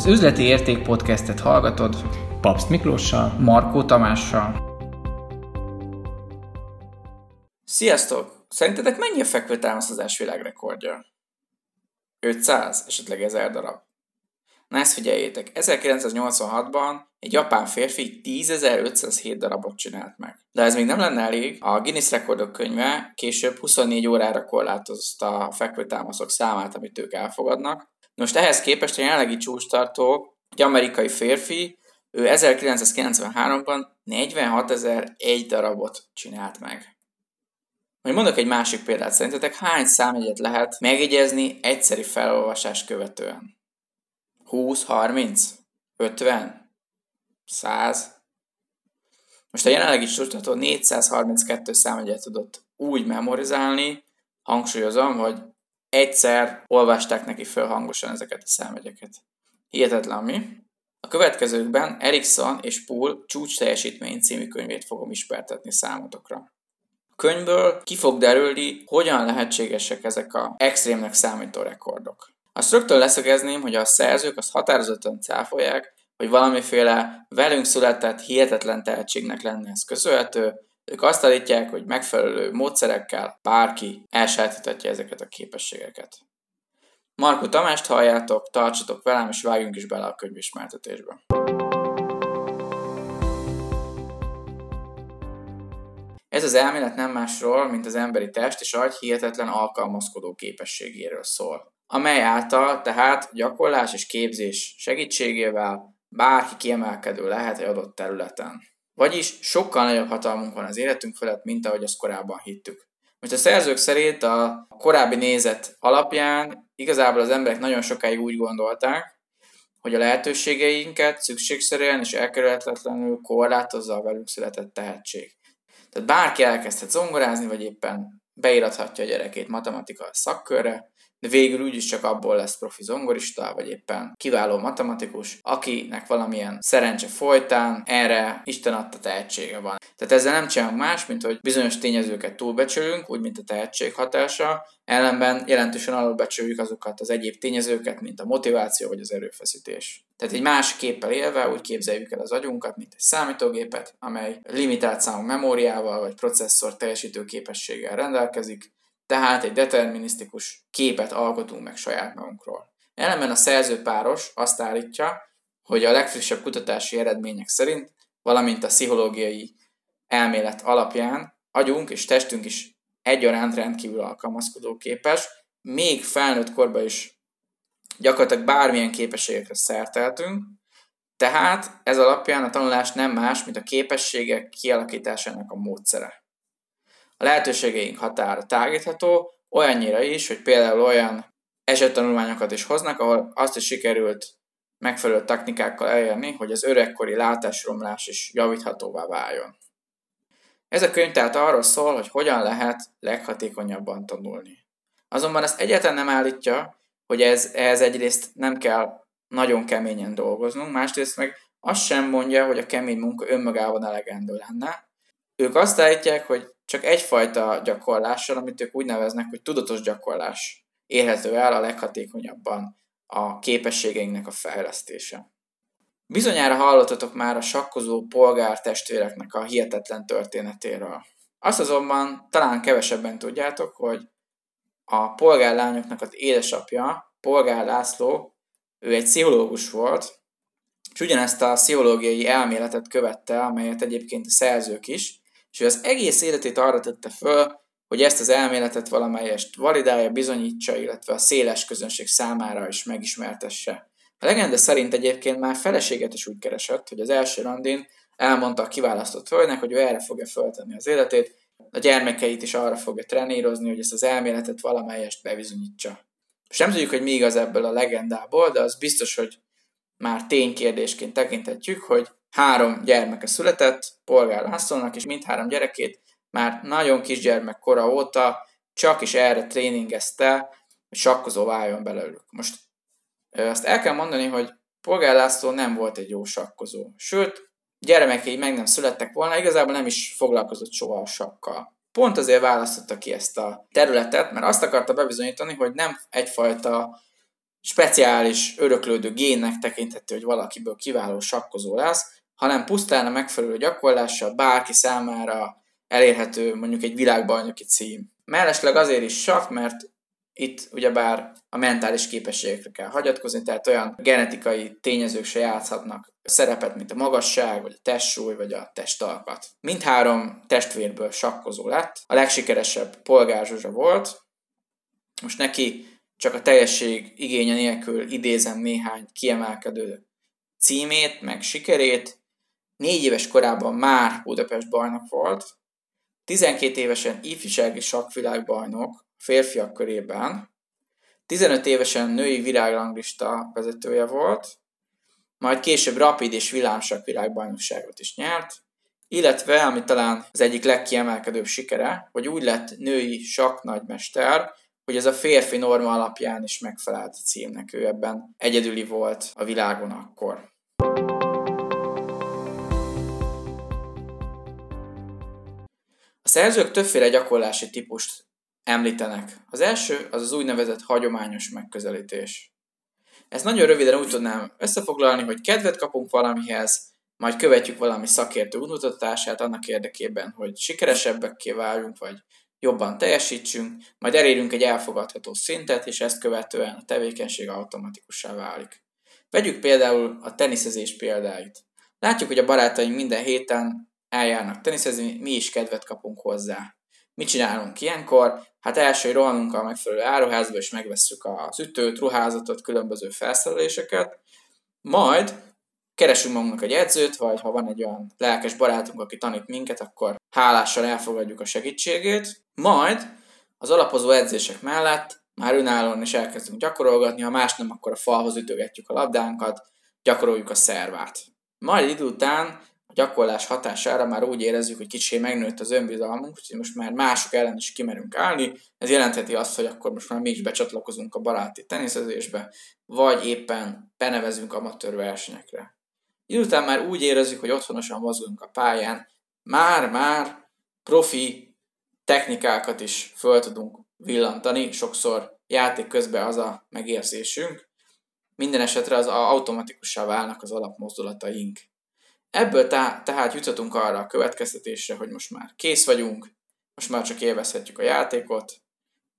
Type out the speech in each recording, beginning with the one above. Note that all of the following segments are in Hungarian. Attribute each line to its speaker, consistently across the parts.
Speaker 1: Az Üzleti Érték podcastet hallgatod
Speaker 2: Papst Miklóssal,
Speaker 1: Markó Tamással.
Speaker 3: Sziasztok! Szerintetek mennyi a fekvő támasztás világrekordja? 500, esetleg 1000 darab. Na ezt figyeljétek, 1986-ban egy japán férfi 10.507 darabot csinált meg. De ez még nem lenne elég, a Guinness rekordok könyve később 24 órára korlátozta a fekvőtámaszok számát, amit ők elfogadnak. Most ehhez képest a jelenlegi csúcstartó, egy amerikai férfi, ő 1993-ban 46.001 darabot csinált meg. Majd mondok egy másik példát, szerintetek hány számjegyet lehet megjegyezni egyszeri felolvasás követően? 20, 30, 50, 100. Most a jelenlegi sortató 432 számjegyet tudott úgy memorizálni, hangsúlyozom, hogy egyszer olvasták neki föl hangosan ezeket a számjegyeket. Hihetetlen mi? A következőkben Erikson és Pool csúcs teljesítmény című könyvét fogom ismertetni számotokra. A könyvből ki fog derülni, hogyan lehetségesek ezek a extrémnek számító rekordok. Azt rögtön leszögezném, hogy a szerzők azt határozottan cáfolják, hogy valamiféle velünk született hihetetlen tehetségnek lenne ez köszönhető, ők azt állítják, hogy megfelelő módszerekkel bárki elsajátíthatja ezeket a képességeket. Marko Tamást halljátok, tartsatok velem, és vágjunk is bele a könyvismertetésbe. Ez az elmélet nem másról, mint az emberi test és agy hihetetlen alkalmazkodó képességéről szól amely által tehát gyakorlás és képzés segítségével bárki kiemelkedő lehet egy adott területen. Vagyis sokkal nagyobb hatalmunk van az életünk felett, mint ahogy azt korábban hittük. Most a szerzők szerint a korábbi nézet alapján igazából az emberek nagyon sokáig úgy gondolták, hogy a lehetőségeinket szükségszerűen és elkerülhetetlenül korlátozza a velünk született tehetség. Tehát bárki elkezdhet zongorázni, vagy éppen beírathatja a gyerekét matematika szakkörre, de végül úgyis csak abból lesz profi zongorista, vagy éppen kiváló matematikus, akinek valamilyen szerencse folytán erre Isten adta tehetsége van. Tehát ezzel nem csinálunk más, mint hogy bizonyos tényezőket túlbecsülünk, úgy, mint a tehetség hatása, ellenben jelentősen alulbecsüljük azokat az egyéb tényezőket, mint a motiváció vagy az erőfeszítés. Tehát egy más képpel élve úgy képzeljük el az agyunkat, mint egy számítógépet, amely limitált számú memóriával vagy processzor teljesítő képességgel rendelkezik, tehát egy determinisztikus képet alkotunk meg saját magunkról. Ellenben a szerzőpáros azt állítja, hogy a legfrissebb kutatási eredmények szerint, valamint a pszichológiai elmélet alapján agyunk és testünk is egyaránt rendkívül alkalmazkodó képes, még felnőtt korban is gyakorlatilag bármilyen képességekre szerteltünk, tehát ez alapján a tanulás nem más, mint a képességek kialakításának a módszere a lehetőségeink határa tágítható, olyannyira is, hogy például olyan esettanulmányokat is hoznak, ahol azt is sikerült megfelelő technikákkal elérni, hogy az öregkori látásromlás is javíthatóvá váljon. Ez a könyv tehát arról szól, hogy hogyan lehet leghatékonyabban tanulni. Azonban ezt egyáltalán nem állítja, hogy ez, ehhez egyrészt nem kell nagyon keményen dolgoznunk, másrészt meg azt sem mondja, hogy a kemény munka önmagában elegendő lenne. Ők azt állítják, hogy csak egyfajta gyakorlással, amit ők úgy neveznek, hogy tudatos gyakorlás érhető el a leghatékonyabban a képességeinknek a fejlesztése. Bizonyára hallottatok már a sakkozó polgár testvéreknek a hihetetlen történetéről. Azt azonban talán kevesebben tudjátok, hogy a polgárlányoknak az édesapja, Polgár László, ő egy pszichológus volt, és ugyanezt a pszichológiai elméletet követte, amelyet egyébként a szerzők is, és ő az egész életét arra tette föl, hogy ezt az elméletet valamelyest validálja, bizonyítsa, illetve a széles közönség számára is megismertesse. A legenda szerint egyébként már feleséget is úgy keresett, hogy az első randin elmondta a kiválasztott hölgynek, hogy ő erre fogja föltenni az életét, a gyermekeit is arra fogja trenírozni, hogy ezt az elméletet valamelyest bebizonyítsa. És nem tudjuk, hogy mi igaz ebből a legendából, de az biztos, hogy már ténykérdésként tekinthetjük, hogy három gyermeke született, Polgár Lászlónak, és mindhárom gyerekét már nagyon kisgyermek kora óta csak is erre tréningezte, hogy sakkozó váljon belőlük. Most azt el kell mondani, hogy Polgár László nem volt egy jó sakkozó. Sőt, gyermekei meg nem születtek volna, igazából nem is foglalkozott soha a sakkal. Pont azért választotta ki ezt a területet, mert azt akarta bebizonyítani, hogy nem egyfajta speciális öröklődő génnek tekinthető, hogy valakiből kiváló sakkozó lesz, hanem pusztán a megfelelő gyakorlással bárki számára elérhető mondjuk egy világbajnoki cím. Mellesleg azért is sakk, mert itt ugyebár a mentális képességekre kell hagyatkozni, tehát olyan genetikai tényezők se játszhatnak szerepet, mint a magasság, vagy a testsúly, vagy a testalkat. Mindhárom testvérből sakkozó lett. A legsikeresebb Polgár Zsuzsa volt. Most neki csak a teljesség igénye nélkül idézem néhány kiemelkedő címét, meg sikerét. Négy éves korában már Budapest bajnok volt, 12 évesen ifjúsági sakkvilágbajnok férfiak körében, 15 évesen női virágranglista vezetője volt, majd később rapid és villámsak világbajnokságot is nyert, illetve, ami talán az egyik legkiemelkedőbb sikere, hogy úgy lett női nagymester, hogy ez a férfi norma alapján is megfelelt a címnek, ő ebben. Egyedüli volt a világon akkor. Szerzők többféle gyakorlási típust említenek. Az első az az úgynevezett hagyományos megközelítés. Ezt nagyon röviden úgy tudnám összefoglalni, hogy kedvet kapunk valamihez, majd követjük valami szakértő útmutatását annak érdekében, hogy sikeresebbekké váljunk, vagy jobban teljesítsünk, majd elérünk egy elfogadható szintet, és ezt követően a tevékenység automatikussá válik. Vegyük például a teniszezés példáit. Látjuk, hogy a barátaink minden héten eljárnak teniszezni, mi is kedvet kapunk hozzá. Mit csinálunk ilyenkor? Hát első, hogy rohanunk a megfelelő áruházba, és megvesszük az ütőt, ruházatot, különböző felszereléseket, majd keresünk magunknak egy edzőt, vagy ha van egy olyan lelkes barátunk, aki tanít minket, akkor hálással elfogadjuk a segítségét, majd az alapozó edzések mellett már önállóan is elkezdünk gyakorolgatni, ha más nem, akkor a falhoz ütögetjük a labdánkat, gyakoroljuk a szervát. Majd idő után a gyakorlás hatására már úgy érezzük, hogy kicsi megnőtt az önbizalmunk, hogy most már mások ellen is kimerünk állni. Ez jelentheti azt, hogy akkor most már mi is becsatlakozunk a baráti teniszezésbe, vagy éppen benevezünk amatőr versenyekre. Idő már úgy érezzük, hogy otthonosan mozgunk a pályán, már-már profi technikákat is föl tudunk villantani, sokszor játék közben az a megérzésünk. Minden esetre az automatikussá válnak az alapmozdulataink. Ebből tá- tehát juthatunk arra a következtetésre, hogy most már kész vagyunk, most már csak élvezhetjük a játékot,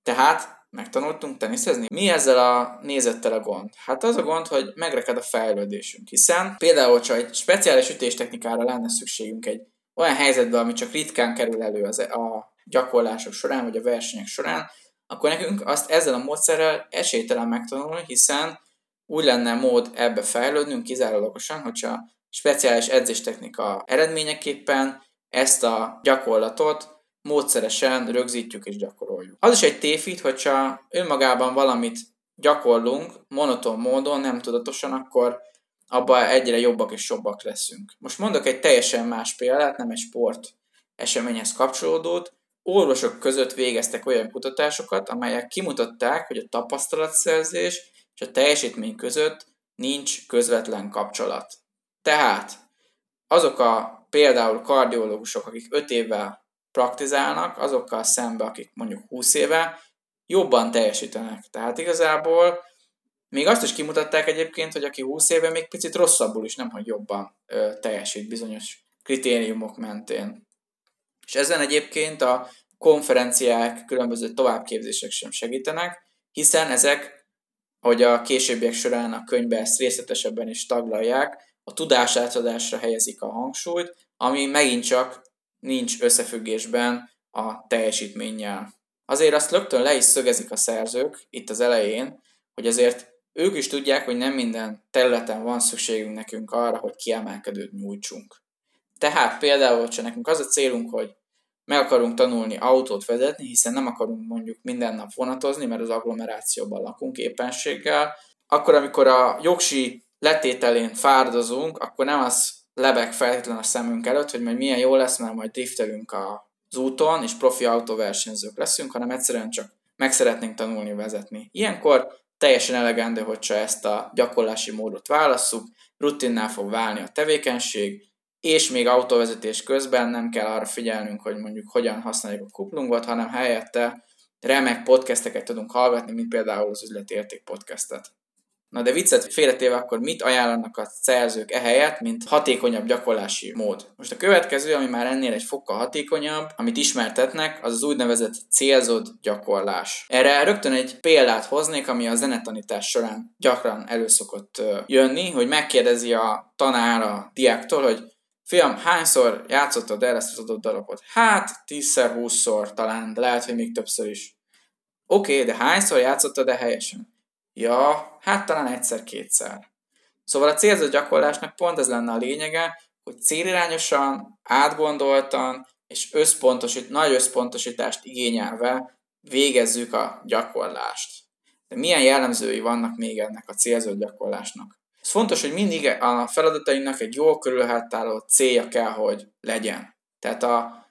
Speaker 3: tehát megtanultunk teniszezni. Mi ezzel a nézettel a gond? Hát az a gond, hogy megreked a fejlődésünk, hiszen például, ha egy speciális ütéstechnikára lenne szükségünk egy olyan helyzetben, ami csak ritkán kerül elő az, e- a gyakorlások során, vagy a versenyek során, akkor nekünk azt ezzel a módszerrel esélytelen megtanulni, hiszen úgy lenne mód ebbe fejlődnünk kizárólagosan, hogyha speciális edzéstechnika eredményeképpen ezt a gyakorlatot módszeresen rögzítjük és gyakoroljuk. Az is egy tévhit, hogyha önmagában valamit gyakorlunk monoton módon, nem tudatosan, akkor abban egyre jobbak és jobbak leszünk. Most mondok egy teljesen más példát, nem egy sport eseményhez kapcsolódót. Orvosok között végeztek olyan kutatásokat, amelyek kimutatták, hogy a tapasztalatszerzés és a teljesítmény között nincs közvetlen kapcsolat. Tehát azok a például kardiológusok, akik 5 évvel praktizálnak, azokkal szembe, akik mondjuk 20 éve jobban teljesítenek. Tehát igazából még azt is kimutatták egyébként, hogy aki 20 éve még picit rosszabbul is, nem hogy jobban ö, teljesít bizonyos kritériumok mentén. És ezen egyébként a konferenciák, különböző továbbképzések sem segítenek, hiszen ezek, ahogy a későbbiek során a könyvben ezt részletesebben is taglalják, a tudásátadásra helyezik a hangsúlyt, ami megint csak nincs összefüggésben a teljesítménnyel. Azért azt rögtön le is szögezik a szerzők itt az elején, hogy azért ők is tudják, hogy nem minden területen van szükségünk nekünk arra, hogy kiemelkedőt nyújtsunk. Tehát például, ha nekünk az a célunk, hogy meg akarunk tanulni autót vezetni, hiszen nem akarunk mondjuk minden nap vonatozni, mert az agglomerációban lakunk éppenséggel, akkor amikor a jogsi letételén fárdozunk, akkor nem az lebeg feltétlen a szemünk előtt, hogy majd milyen jó lesz, mert majd driftelünk az úton, és profi autóversenyzők leszünk, hanem egyszerűen csak meg szeretnénk tanulni vezetni. Ilyenkor teljesen elegendő, hogyha ezt a gyakorlási módot válasszuk, rutinná fog válni a tevékenység, és még autóvezetés közben nem kell arra figyelnünk, hogy mondjuk hogyan használjuk a kuplungot, hanem helyette remek podcasteket tudunk hallgatni, mint például az üzleti érték podcastet. Na de viccet félretéve akkor mit ajánlanak a szerzők ehelyett, mint hatékonyabb gyakorlási mód? Most a következő, ami már ennél egy fokkal hatékonyabb, amit ismertetnek, az az úgynevezett célzott gyakorlás. Erre rögtön egy példát hoznék, ami a zenetanítás során gyakran előszokott jönni, hogy megkérdezi a tanár a diáktól, hogy Fiam, hányszor játszottad el ezt az adott darabot? Hát, tízszer, húszszor talán, de lehet, hogy még többször is. Oké, okay, de hányszor játszottad el helyesen? Ja, hát talán egyszer-kétszer. Szóval a célzott gyakorlásnak pont ez lenne a lényege, hogy célirányosan, átgondoltan és összpontosít, nagy összpontosítást igényelve végezzük a gyakorlást. De milyen jellemzői vannak még ennek a célzott gyakorlásnak? Ez fontos, hogy mindig a feladatainknak egy jól körülhatároló célja kell, hogy legyen. Tehát a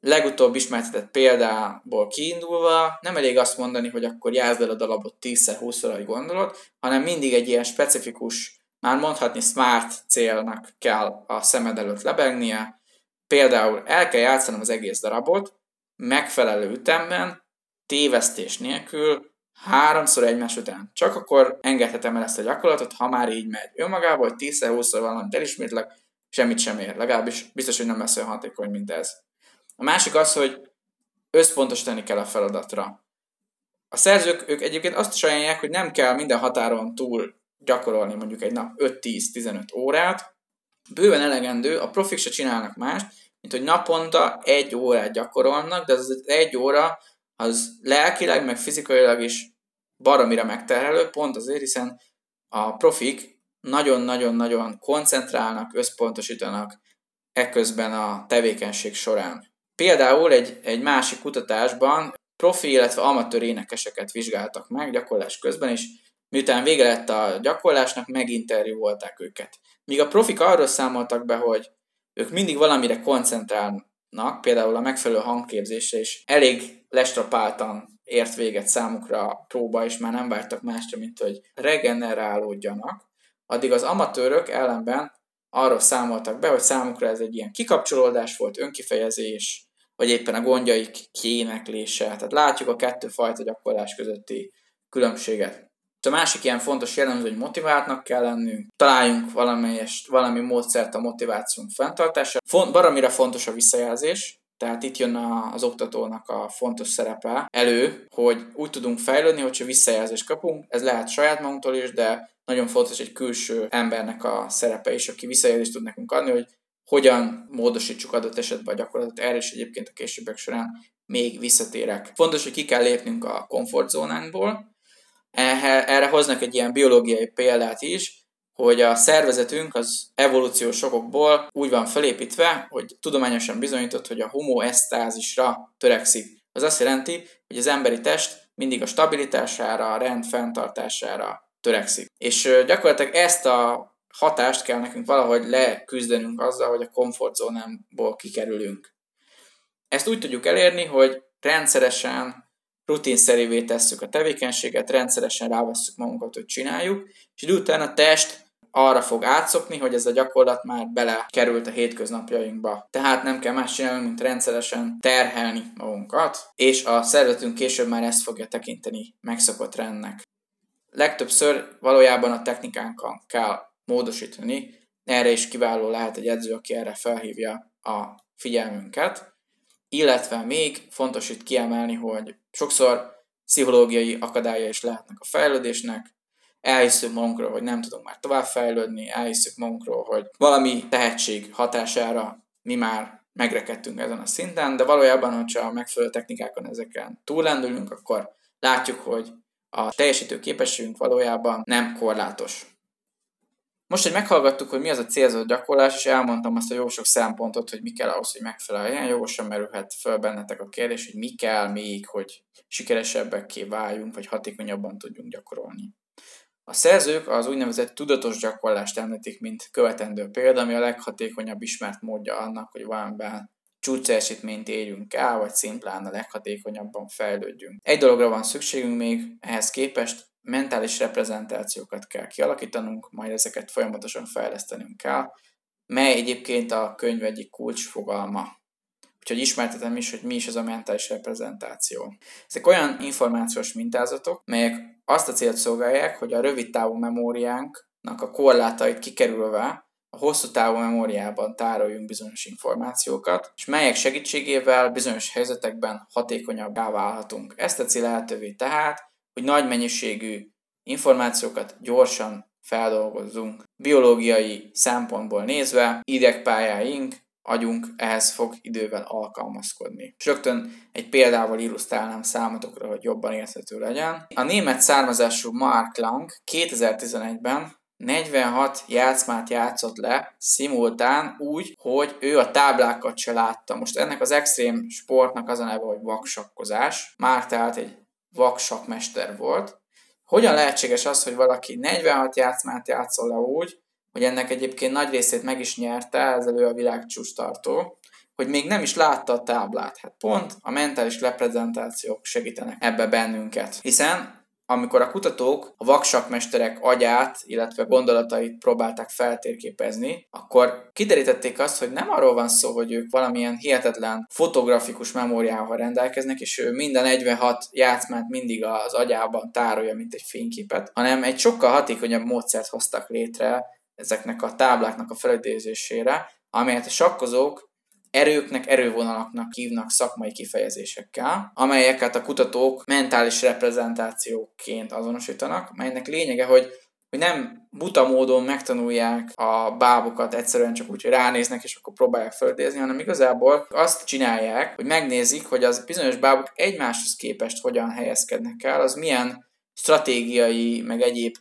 Speaker 3: legutóbb ismertetett példából kiindulva nem elég azt mondani, hogy akkor játszd el a dalabot 10-20-szor, ahogy gondolod, hanem mindig egy ilyen specifikus, már mondhatni smart célnak kell a szemed előtt lebegnie. Például el kell játszanom az egész darabot, megfelelő ütemben, tévesztés nélkül, háromszor egymás után. Csak akkor engedhetem el ezt a gyakorlatot, ha már így megy. Önmagában, hogy 10-20-szor valamit elismétlek, semmit sem ér. Legalábbis biztos, hogy nem lesz olyan hatékony, mint ez. A másik az, hogy összpontosítani kell a feladatra. A szerzők, ők egyébként azt is ajánlják, hogy nem kell minden határon túl gyakorolni mondjuk egy nap 5-10-15 órát. Bőven elegendő, a profik se csinálnak mást, mint hogy naponta egy órát gyakorolnak, de az egy óra az lelkileg, meg fizikailag is baromira megterhelő, pont azért, hiszen a profik nagyon-nagyon-nagyon koncentrálnak, összpontosítanak ekközben a tevékenység során. Például egy, egy másik kutatásban profi, illetve amatőr énekeseket vizsgáltak meg gyakorlás közben, és miután vége lett a gyakorlásnak, meginterjúvolták őket. Míg a profik arról számoltak be, hogy ők mindig valamire koncentrálnak, például a megfelelő hangképzésre, és elég lestrapáltan ért véget számukra a próba, és már nem vártak másra, mint hogy regenerálódjanak, addig az amatőrök ellenben arról számoltak be, hogy számukra ez egy ilyen kikapcsolódás volt, önkifejezés, vagy éppen a gondjaik kiéneklése. Tehát látjuk a kettő fajta gyakorlás közötti különbséget. A másik ilyen fontos jellemző, hogy motiváltnak kell lennünk, találjunk valamelyest, valami módszert a motivációnk fenntartása. Font, baromira fontos a visszajelzés, tehát itt jön az oktatónak a fontos szerepe elő, hogy úgy tudunk fejlődni, hogyha visszajelzést kapunk, ez lehet saját magunktól is, de nagyon fontos egy külső embernek a szerepe is, aki visszajelzést tud nekünk adni, hogy hogyan módosítsuk adott esetben a gyakorlatot. Erre is egyébként a későbbek során még visszatérek. Fontos, hogy ki kell lépnünk a komfortzónánkból. Erre hoznak egy ilyen biológiai példát is, hogy a szervezetünk az evolúciós sokokból úgy van felépítve, hogy tudományosan bizonyított, hogy a homoesztázisra törekszik. Az azt jelenti, hogy az emberi test mindig a stabilitására, a rend fenntartására törekszik. És gyakorlatilag ezt a hatást kell nekünk valahogy leküzdenünk azzal, hogy a komfortzónámból kikerülünk. Ezt úgy tudjuk elérni, hogy rendszeresen, rutinszerűvé tesszük a tevékenységet, rendszeresen rávesszük magunkat, hogy csináljuk, és idő után a test arra fog átszokni, hogy ez a gyakorlat már belekerült a hétköznapjainkba. Tehát nem kell más csinálni, mint rendszeresen terhelni magunkat, és a szervezetünk később már ezt fogja tekinteni megszokott rendnek. Legtöbbször valójában a technikánkon kell módosítani, erre is kiváló lehet egy edző, aki erre felhívja a figyelmünket, illetve még fontos itt kiemelni, hogy sokszor pszichológiai akadálya is lehetnek a fejlődésnek, elhiszük magunkról, hogy nem tudunk már tovább fejlődni, elhiszük magunkról, hogy valami tehetség hatására mi már megrekedtünk ezen a szinten, de valójában, hogyha a megfelelő technikákon ezeken túlendülünk, akkor látjuk, hogy a teljesítő képességünk valójában nem korlátos. Most, hogy meghallgattuk, hogy mi az a célzott gyakorlás, és elmondtam azt a jó sok szempontot, hogy mi kell ahhoz, hogy megfeleljen, jogosan merülhet föl bennetek a kérdés, hogy mi kell még, hogy sikeresebbekké váljunk, vagy hatékonyabban tudjunk gyakorolni. A szerzők az úgynevezett tudatos gyakorlást említik, mint követendő példa, ami a leghatékonyabb ismert módja annak, hogy valamiben csúcselsítményt érjünk el, vagy szimplán a leghatékonyabban fejlődjünk. Egy dologra van szükségünk még ehhez képest, mentális reprezentációkat kell kialakítanunk, majd ezeket folyamatosan fejlesztenünk kell, mely egyébként a könyv egyik kulcsfogalma. Úgyhogy ismertetem is, hogy mi is az a mentális reprezentáció. Ezek olyan információs mintázatok, melyek azt a célt szolgálják, hogy a rövid távú memóriánknak a korlátait kikerülve a hosszú távú memóriában tároljunk bizonyos információkat, és melyek segítségével bizonyos helyzetekben hatékonyabbá válhatunk. Ezt teszi lehetővé tehát, hogy nagy mennyiségű információkat gyorsan feldolgozzunk. Biológiai szempontból nézve idegpályáink, agyunk ehhez fog idővel alkalmazkodni. És rögtön egy példával illusztrálnám számotokra, hogy jobban érthető legyen. A német származású Mark Lang 2011-ben 46 játszmát játszott le szimultán úgy, hogy ő a táblákat se látta. Most ennek az extrém sportnak az a neve, hogy vaksakkozás. Már tehát egy vaksakmester volt. Hogyan lehetséges az, hogy valaki 46 játszmát játszol le úgy, hogy ennek egyébként nagy részét meg is nyerte, ezzel ő a világ tartó, hogy még nem is látta a táblát. Hát pont a mentális reprezentációk segítenek ebbe bennünket. Hiszen amikor a kutatók a vaksakmesterek agyát, illetve gondolatait próbálták feltérképezni, akkor kiderítették azt, hogy nem arról van szó, hogy ők valamilyen hihetetlen fotografikus memóriával rendelkeznek, és ő minden 46 játszmát mindig az agyában tárolja, mint egy fényképet, hanem egy sokkal hatékonyabb módszert hoztak létre ezeknek a tábláknak a felidézésére, amelyet a sakkozók erőknek, erővonalaknak hívnak szakmai kifejezésekkel, amelyeket a kutatók mentális reprezentációként azonosítanak, melynek lényege, hogy hogy nem buta módon megtanulják a bábokat egyszerűen csak úgy, hogy ránéznek, és akkor próbálják földézni, hanem igazából azt csinálják, hogy megnézik, hogy az bizonyos bábok egymáshoz képest hogyan helyezkednek el, az milyen stratégiai, meg egyéb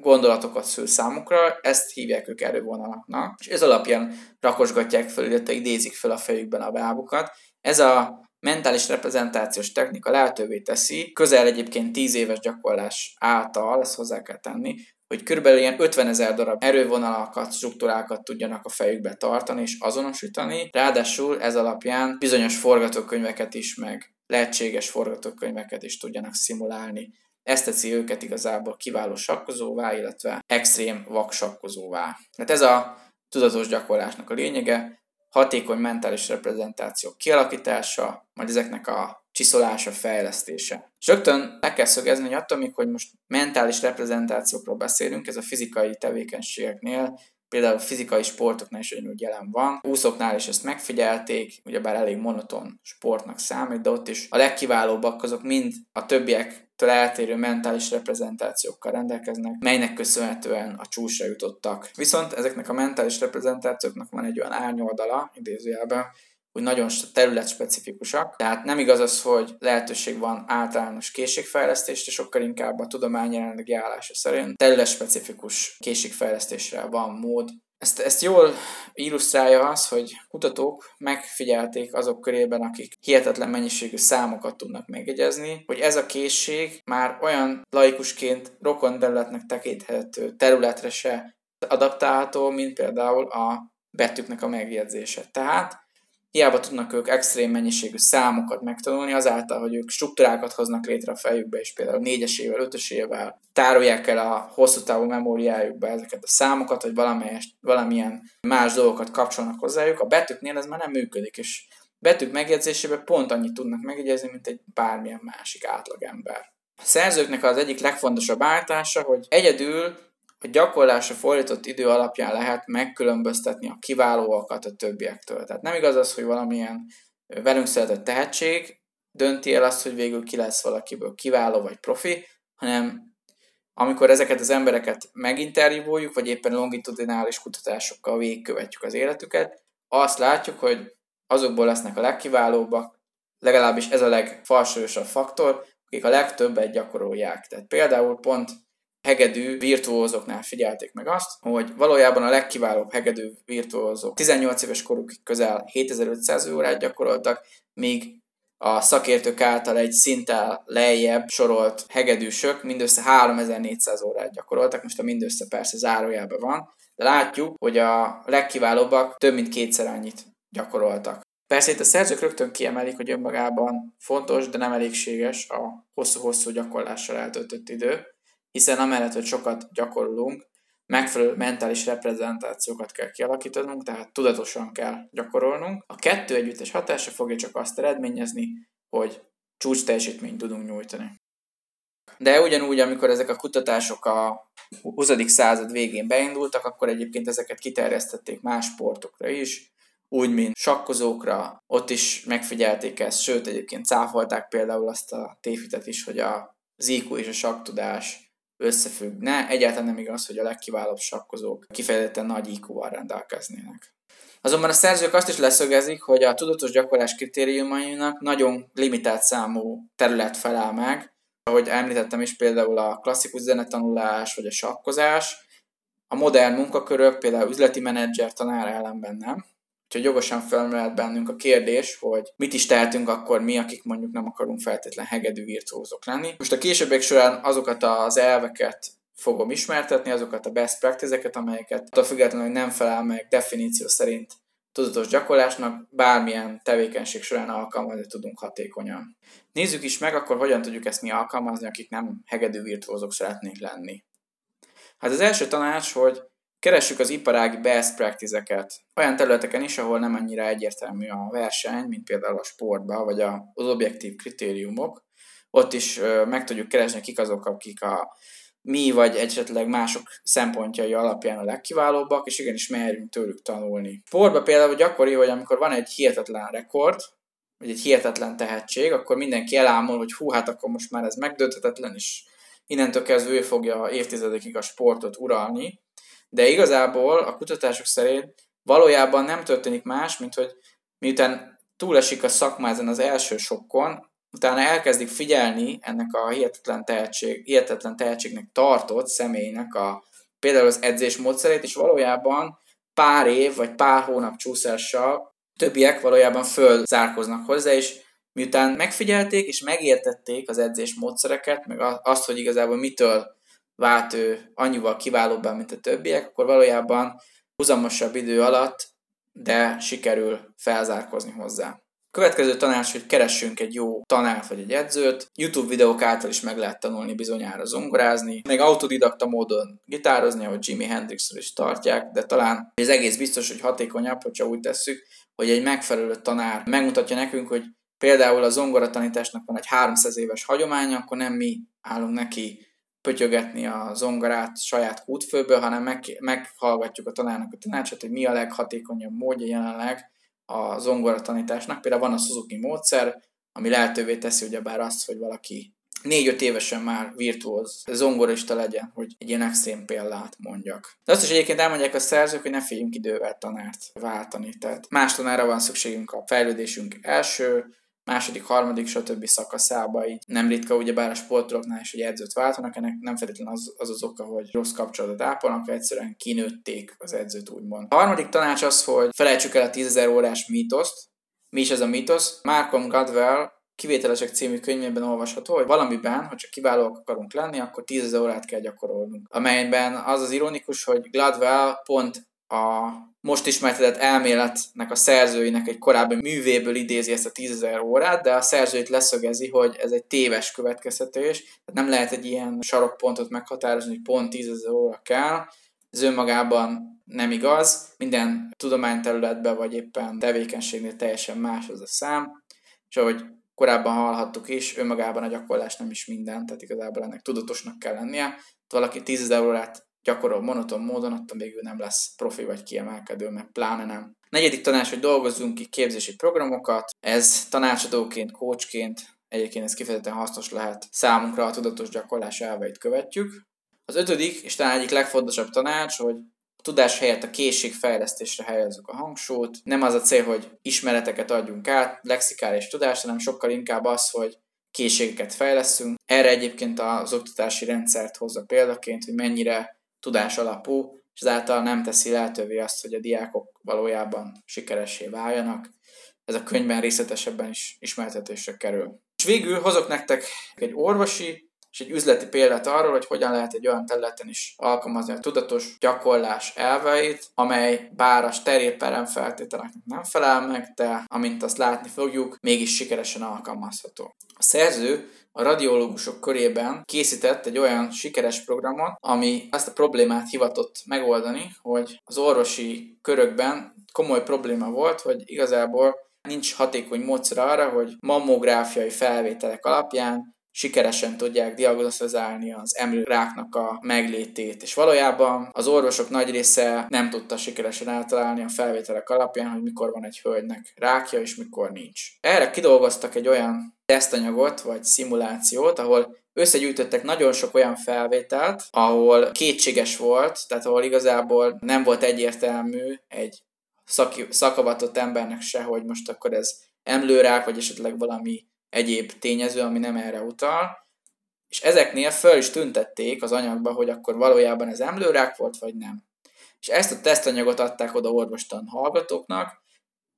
Speaker 3: gondolatokat szül számukra, ezt hívják ők erővonalaknak, és ez alapján rakosgatják fel, illetve idézik fel a fejükben a bábukat. Ez a mentális reprezentációs technika lehetővé teszi, közel egyébként 10 éves gyakorlás által, ezt hozzá kell tenni, hogy körülbelül ilyen 50 ezer darab erővonalakat, struktúrákat tudjanak a fejükbe tartani és azonosítani. Ráadásul ez alapján bizonyos forgatókönyveket is, meg lehetséges forgatókönyveket is tudjanak szimulálni. Ez teszi őket igazából kiváló sakkozóvá, illetve extrém vaksakkozóvá. Tehát ez a tudatos gyakorlásnak a lényege, hatékony mentális reprezentáció kialakítása, majd ezeknek a csiszolása, fejlesztése. És rögtön le kell szögezni, hogy attól hogy most mentális reprezentációkról beszélünk, ez a fizikai tevékenységeknél, például fizikai sportoknál is ugyanúgy jelen van. Úszóknál is ezt megfigyelték, ugyebár elég monoton sportnak számít, de ott is a legkiválóbbak azok mind a többiek eltérő mentális reprezentációkkal rendelkeznek, melynek köszönhetően a csúcsra jutottak. Viszont ezeknek a mentális reprezentációknak van egy olyan árnyoldala, idézőjelben, hogy nagyon területspecifikusak. Tehát nem igaz az, hogy lehetőség van általános készségfejlesztésre, sokkal inkább a tudomány jelenlegi állása szerint területspecifikus készségfejlesztésre van mód, ezt, ezt jól illusztrálja az, hogy kutatók megfigyelték azok körében, akik hihetetlen mennyiségű számokat tudnak megjegyezni, hogy ez a készség már olyan laikusként rokon területnek tekinthető területre se adaptálható, mint például a betűknek a megjegyzése. Tehát hiába tudnak ők extrém mennyiségű számokat megtanulni, azáltal, hogy ők struktúrákat hoznak létre a fejükbe, és például négyesével, ötösével tárolják el a hosszú távú memóriájukba ezeket a számokat, vagy valamilyen más dolgokat kapcsolnak hozzájuk. A betűknél ez már nem működik, és betűk megjegyzésében pont annyit tudnak megjegyezni, mint egy bármilyen másik átlagember. A szerzőknek az egyik legfontosabb állítása, hogy egyedül a gyakorlásra fordított idő alapján lehet megkülönböztetni a kiválóakat a többiektől. Tehát nem igaz az, hogy valamilyen velünk szeretett tehetség dönti el azt, hogy végül ki lesz valakiből kiváló vagy profi, hanem amikor ezeket az embereket meginterjúvoljuk, vagy éppen longitudinális kutatásokkal végigkövetjük az életüket, azt látjuk, hogy azokból lesznek a legkiválóbbak, legalábbis ez a legfalsúlyosabb faktor, akik a legtöbbet gyakorolják. Tehát például pont hegedű virtuózoknál figyelték meg azt, hogy valójában a legkiválóbb hegedű virtuózok 18 éves korukig közel 7500 órát gyakoroltak, míg a szakértők által egy szinttel lejjebb sorolt hegedűsök mindössze 3400 órát gyakoroltak, most a mindössze persze zárójában van, de látjuk, hogy a legkiválóbbak több mint kétszer annyit gyakoroltak. Persze itt a szerzők rögtön kiemelik, hogy önmagában fontos, de nem elégséges a hosszú-hosszú gyakorlással eltöltött idő, hiszen amellett, hogy sokat gyakorolunk, megfelelő mentális reprezentációkat kell kialakítanunk, tehát tudatosan kell gyakorolnunk. A kettő együttes hatása fogja csak azt eredményezni, hogy csúcs teljesítményt tudunk nyújtani. De ugyanúgy, amikor ezek a kutatások a 20. század végén beindultak, akkor egyébként ezeket kiterjesztették más sportokra is, úgy, mint sakkozókra, ott is megfigyelték ezt, sőt egyébként cáfolták például azt a tévhitet is, hogy a IQ és a saktudás összefüggne. Egyáltalán nem igaz, hogy a legkiválóbb sakkozók kifejezetten nagy IQ-val rendelkeznének. Azonban a szerzők azt is leszögezik, hogy a tudatos gyakorlás kritériumainak nagyon limitált számú terület felel meg, ahogy említettem is például a klasszikus zenetanulás vagy a sakkozás, a modern munkakörök, például üzleti menedzser, tanár ellenben nem. Úgyhogy jogosan felmerült bennünk a kérdés, hogy mit is tehetünk akkor mi, akik mondjuk nem akarunk feltétlen hegedű virtuózok lenni. Most a későbbiek során azokat az elveket fogom ismertetni, azokat a best practice-eket, amelyeket attól függetlenül, hogy nem felel meg definíció szerint tudatos gyakorlásnak, bármilyen tevékenység során alkalmazni tudunk hatékonyan. Nézzük is meg akkor, hogyan tudjuk ezt mi alkalmazni, akik nem hegedű virtuózok szeretnénk lenni. Hát az első tanács, hogy Keressük az iparági best practice-eket olyan területeken is, ahol nem annyira egyértelmű a verseny, mint például a sportban, vagy az objektív kritériumok. Ott is meg tudjuk keresni, kik azok, akik a mi vagy esetleg mások szempontjai alapján a legkiválóbbak, és igenis merjünk tőlük tanulni. Sportban például gyakori, hogy amikor van egy hihetetlen rekord, vagy egy hihetetlen tehetség, akkor mindenki elámul, hogy hú, hát akkor most már ez megdönthetetlen, és innentől kezdve ő fogja évtizedekig a sportot uralni, de igazából a kutatások szerint valójában nem történik más, mint hogy miután túlesik a szakma ezen az első sokkon, utána elkezdik figyelni ennek a hihetetlen, tehetség, hihetetlen tehetségnek tartott személynek a például az edzés módszerét, és valójában pár év vagy pár hónap csúszással többiek valójában fölzárkoznak hozzá, és miután megfigyelték és megértették az edzés módszereket, meg azt, hogy igazából mitől vált ő annyival kiválóbban, mint a többiek, akkor valójában huzamosabb idő alatt, de sikerül felzárkozni hozzá. Következő tanács, hogy keressünk egy jó tanárt vagy egy edzőt. YouTube videók által is meg lehet tanulni bizonyára zongorázni, meg autodidakta módon gitározni, ahogy Jimi Hendrixről is tartják, de talán ez egész biztos, hogy hatékonyabb, hogyha úgy tesszük, hogy egy megfelelő tanár megmutatja nekünk, hogy például a zongoratanításnak van egy 300 éves hagyománya, akkor nem mi állunk neki pötyögetni a zongorát saját kútfőből, hanem meg, meghallgatjuk a tanárnak a tanácsot, hogy mi a leghatékonyabb módja jelenleg a zongora tanításnak. Például van a Suzuki módszer, ami lehetővé teszi ugyebár azt, hogy valaki négy-öt évesen már virtuóz zongorista legyen, hogy egy ilyen extrém példát mondjak. De azt is egyébként elmondják a szerzők, hogy ne féljünk idővel tanárt váltani. Tehát más tanára van szükségünk a fejlődésünk első második, harmadik, stb. szakaszába így nem ritka, ugyebár a sportolóknál is, hogy edzőt váltanak, ennek nem feltétlenül az, az az oka, hogy rossz kapcsolatot ápolnak, egyszerűen kinőtték az edzőt, úgymond. A harmadik tanács az, hogy felejtsük el a 10.000 órás mítoszt. Mi is ez a mítosz? Malcolm Gladwell Kivételesek című könyvében olvasható, hogy valamiben, ha csak kiválóak akarunk lenni, akkor 10 órát kell gyakorolnunk. Amelyben az az ironikus, hogy Gladwell pont a most ismertetett elméletnek a szerzőinek egy korábbi művéből idézi ezt a tízezer órát, de a szerzőit leszögezi, hogy ez egy téves következtetés, tehát nem lehet egy ilyen sarokpontot meghatározni, hogy pont tízezer óra kell, ez önmagában nem igaz, minden tudományterületben vagy éppen tevékenységnél teljesen más az a szám, és ahogy korábban hallhattuk is, önmagában a gyakorlás nem is minden, tehát igazából ennek tudatosnak kell lennie. Valaki 10 órát gyakorol monoton módon, attól ő nem lesz profi vagy kiemelkedő, meg pláne nem. Negyedik tanács, hogy dolgozzunk ki képzési programokat. Ez tanácsadóként, coachként, egyébként ez kifejezetten hasznos lehet számunkra a tudatos gyakorlás elveit követjük. Az ötödik, és talán egyik legfontosabb tanács, hogy tudás helyett a készségfejlesztésre helyezzük a hangsúlyt. Nem az a cél, hogy ismereteket adjunk át, lexikális tudást, hanem sokkal inkább az, hogy készségeket fejleszünk. Erre egyébként az oktatási rendszert hozza példaként, hogy mennyire tudás alapú, és ezáltal nem teszi lehetővé azt, hogy a diákok valójában sikeressé váljanak. Ez a könyvben részletesebben is ismertetésre kerül. És végül hozok nektek egy orvosi és egy üzleti példát arról, hogy hogyan lehet egy olyan területen is alkalmazni a tudatos gyakorlás elveit, amely bár a steril peremfeltételeknek nem felel meg, de amint azt látni fogjuk, mégis sikeresen alkalmazható. A szerző a radiológusok körében készített egy olyan sikeres programot, ami azt a problémát hivatott megoldani, hogy az orvosi körökben komoly probléma volt, hogy igazából nincs hatékony módszer arra, hogy mammográfiai felvételek alapján sikeresen tudják diagnosztizálni az emlőráknak a meglétét. És valójában az orvosok nagy része nem tudta sikeresen eltalálni a felvételek alapján, hogy mikor van egy hölgynek rákja, és mikor nincs. Erre kidolgoztak egy olyan tesztanyagot, vagy szimulációt, ahol összegyűjtöttek nagyon sok olyan felvételt, ahol kétséges volt, tehát ahol igazából nem volt egyértelmű egy szaki, szakavatott embernek se, hogy most akkor ez emlőrák, vagy esetleg valami egyéb tényező, ami nem erre utal, és ezeknél föl is tüntették az anyagba, hogy akkor valójában ez emlőrák volt, vagy nem. És ezt a tesztanyagot adták oda orvostan hallgatóknak,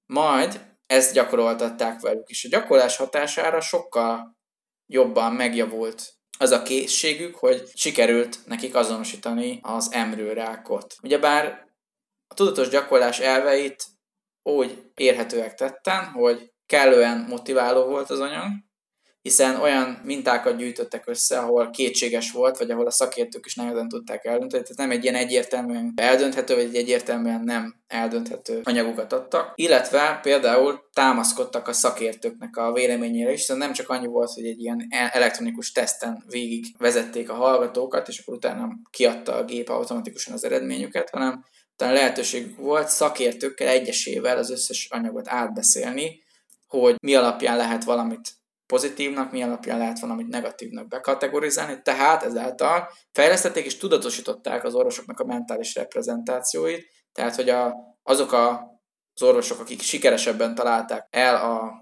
Speaker 3: majd ezt gyakoroltatták velük, és a gyakorlás hatására sokkal jobban megjavult az a készségük, hogy sikerült nekik azonosítani az emlőrákot. Ugyebár a tudatos gyakorlás elveit úgy érhetőek tetten, hogy kellően motiváló volt az anyag, hiszen olyan mintákat gyűjtöttek össze, ahol kétséges volt, vagy ahol a szakértők is nehezen tudták eldönteni, tehát nem egy ilyen egyértelműen eldönthető, vagy egy egyértelműen nem eldönthető anyagokat adtak, illetve például támaszkodtak a szakértőknek a véleményére is, hiszen nem csak annyi volt, hogy egy ilyen elektronikus teszten végig vezették a hallgatókat, és akkor utána kiadta a gép automatikusan az eredményüket, hanem utána lehetőségük volt szakértőkkel egyesével az összes anyagot átbeszélni, hogy mi alapján lehet valamit pozitívnak, mi alapján lehet valamit negatívnak bekategorizálni, tehát ezáltal fejlesztették és tudatosították az orvosoknak a mentális reprezentációit, tehát hogy a, azok a, az orvosok, akik sikeresebben találták el a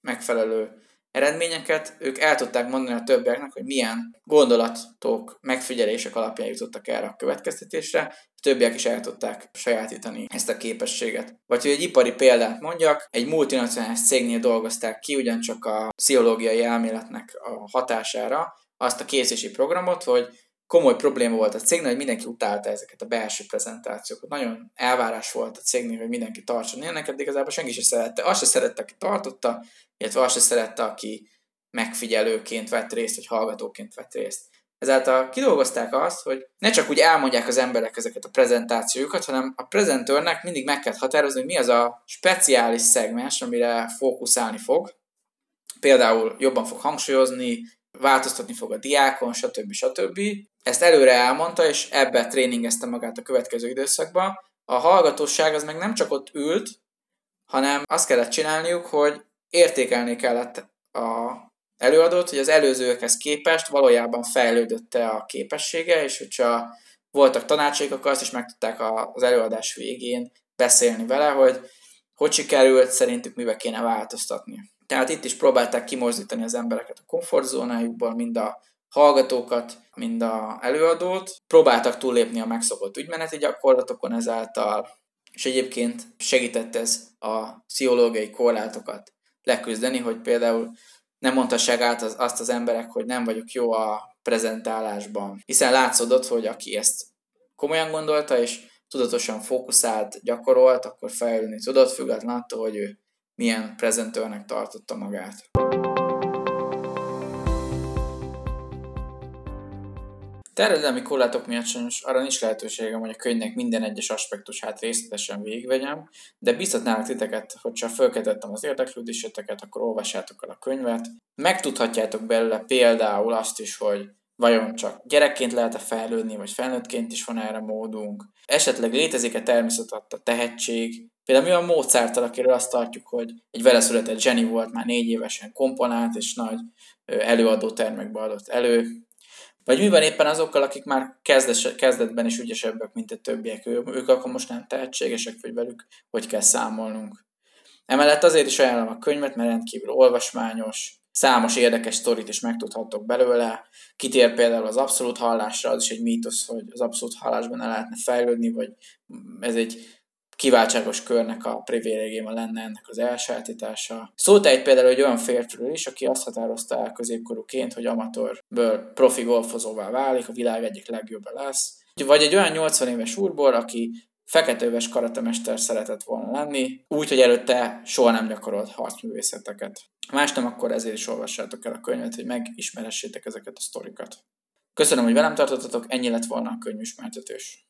Speaker 3: megfelelő eredményeket, ők el tudták mondani a többieknek, hogy milyen gondolatok, megfigyelések alapján jutottak erre a következtetésre, többiek is el tudták sajátítani ezt a képességet. Vagy hogy egy ipari példát mondjak, egy multinacionális cégnél dolgozták ki ugyancsak a pszichológiai elméletnek a hatására azt a készítési programot, hogy komoly probléma volt a cégnél, hogy mindenki utálta ezeket a belső prezentációkat. Nagyon elvárás volt a cégnél, hogy mindenki tartson ilyeneket, de igazából senki sem szerette. Azt se szerette, aki tartotta, illetve azt se szerette, aki megfigyelőként vett részt, vagy hallgatóként vett részt. Ezáltal kidolgozták azt, hogy ne csak úgy elmondják az emberek ezeket a prezentációjukat, hanem a prezentőrnek mindig meg kell határozni, hogy mi az a speciális szegmens, amire fókuszálni fog. Például jobban fog hangsúlyozni, változtatni fog a diákon, stb. stb. Ezt előre elmondta, és ebbe tréningezte magát a következő időszakban. A hallgatóság az meg nem csak ott ült, hanem azt kellett csinálniuk, hogy értékelni kellett a előadót, hogy az előzőekhez képest valójában fejlődötte a képessége, és hogyha voltak tanácsaik, akkor azt is meg tudták az előadás végén beszélni vele, hogy hogy sikerült, szerintük mibe kéne változtatni. Tehát itt is próbálták kimozdítani az embereket a komfortzónájukból, mind a hallgatókat, mind a előadót. Próbáltak túllépni a megszokott ügymeneti gyakorlatokon ezáltal, és egyébként segített ez a pszichológiai korlátokat leküzdeni, hogy például nem mondhassák át az, azt az emberek, hogy nem vagyok jó a prezentálásban. Hiszen látszódott, hogy aki ezt komolyan gondolta, és tudatosan fókuszált, gyakorolt, akkor fejlődni tudott, független attól, hogy ő milyen prezentőrnek tartotta magát. Terjedelmi korlátok miatt sajnos arra nincs lehetőségem, hogy a könyvnek minden egyes aspektusát részletesen végigvegyem, de biztatnálok titeket, hogy ha fölkeltettem az érdeklődéseteket, akkor olvassátok el a könyvet. Megtudhatjátok belőle például azt is, hogy vajon csak gyerekként lehet-e fejlődni, vagy felnőttként is van erre módunk. Esetleg létezik-e természetadta tehetség, Például mi a Mozart, akiről azt tartjuk, hogy egy vele született zseni volt, már négy évesen komponált, és nagy előadó termekbe adott elő. Vagy mi van éppen azokkal, akik már kezdes, kezdetben is ügyesebbek, mint a többiek, ők akkor most nem tehetségesek, vagy velük hogy kell számolnunk. Emellett azért is ajánlom a könyvet, mert rendkívül olvasmányos, számos érdekes sztorit is megtudhatok belőle. Kitér például az abszolút hallásra, az is egy mítosz, hogy az abszolút hallásban ne lehetne fejlődni, vagy ez egy kiváltságos körnek a privilégiuma lenne ennek az elsátítása. Szólt egy például egy olyan férfiről is, aki azt határozta el középkorúként, hogy amatörből profi golfozóvá válik, a világ egyik legjobb lesz. Vagy egy olyan 80 éves úrból, aki feketőves karatemester szeretett volna lenni, úgy, hogy előtte soha nem gyakorolt harcművészeteket. Más nem, akkor ezért is olvassátok el a könyvet, hogy megismerhessétek ezeket a sztorikat. Köszönöm, hogy velem tartottatok, ennyi lett volna a könyvismertetős.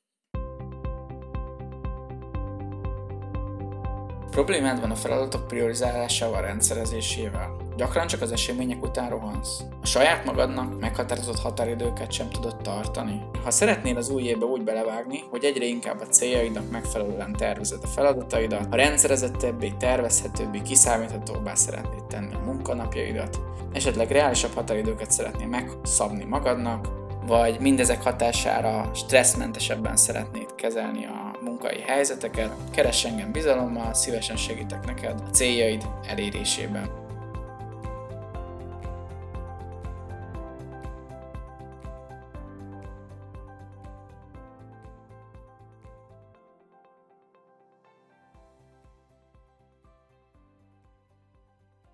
Speaker 3: Problémád van a feladatok priorizálásával, rendszerezésével? Gyakran csak az események után rohansz. A saját magadnak meghatározott határidőket sem tudod tartani. Ha szeretnél az új évbe úgy belevágni, hogy egyre inkább a céljaidnak megfelelően tervezed a feladataidat, a rendszerezettebbé, tervezhetőbbé, kiszámíthatóbbá szeretnéd tenni a munkanapjaidat, esetleg reálisabb határidőket szeretnél megszabni magadnak, vagy mindezek hatására stresszmentesebben szeretnéd kezelni a munkai helyzeteket, keress engem bizalommal, szívesen segítek neked a céljaid elérésében.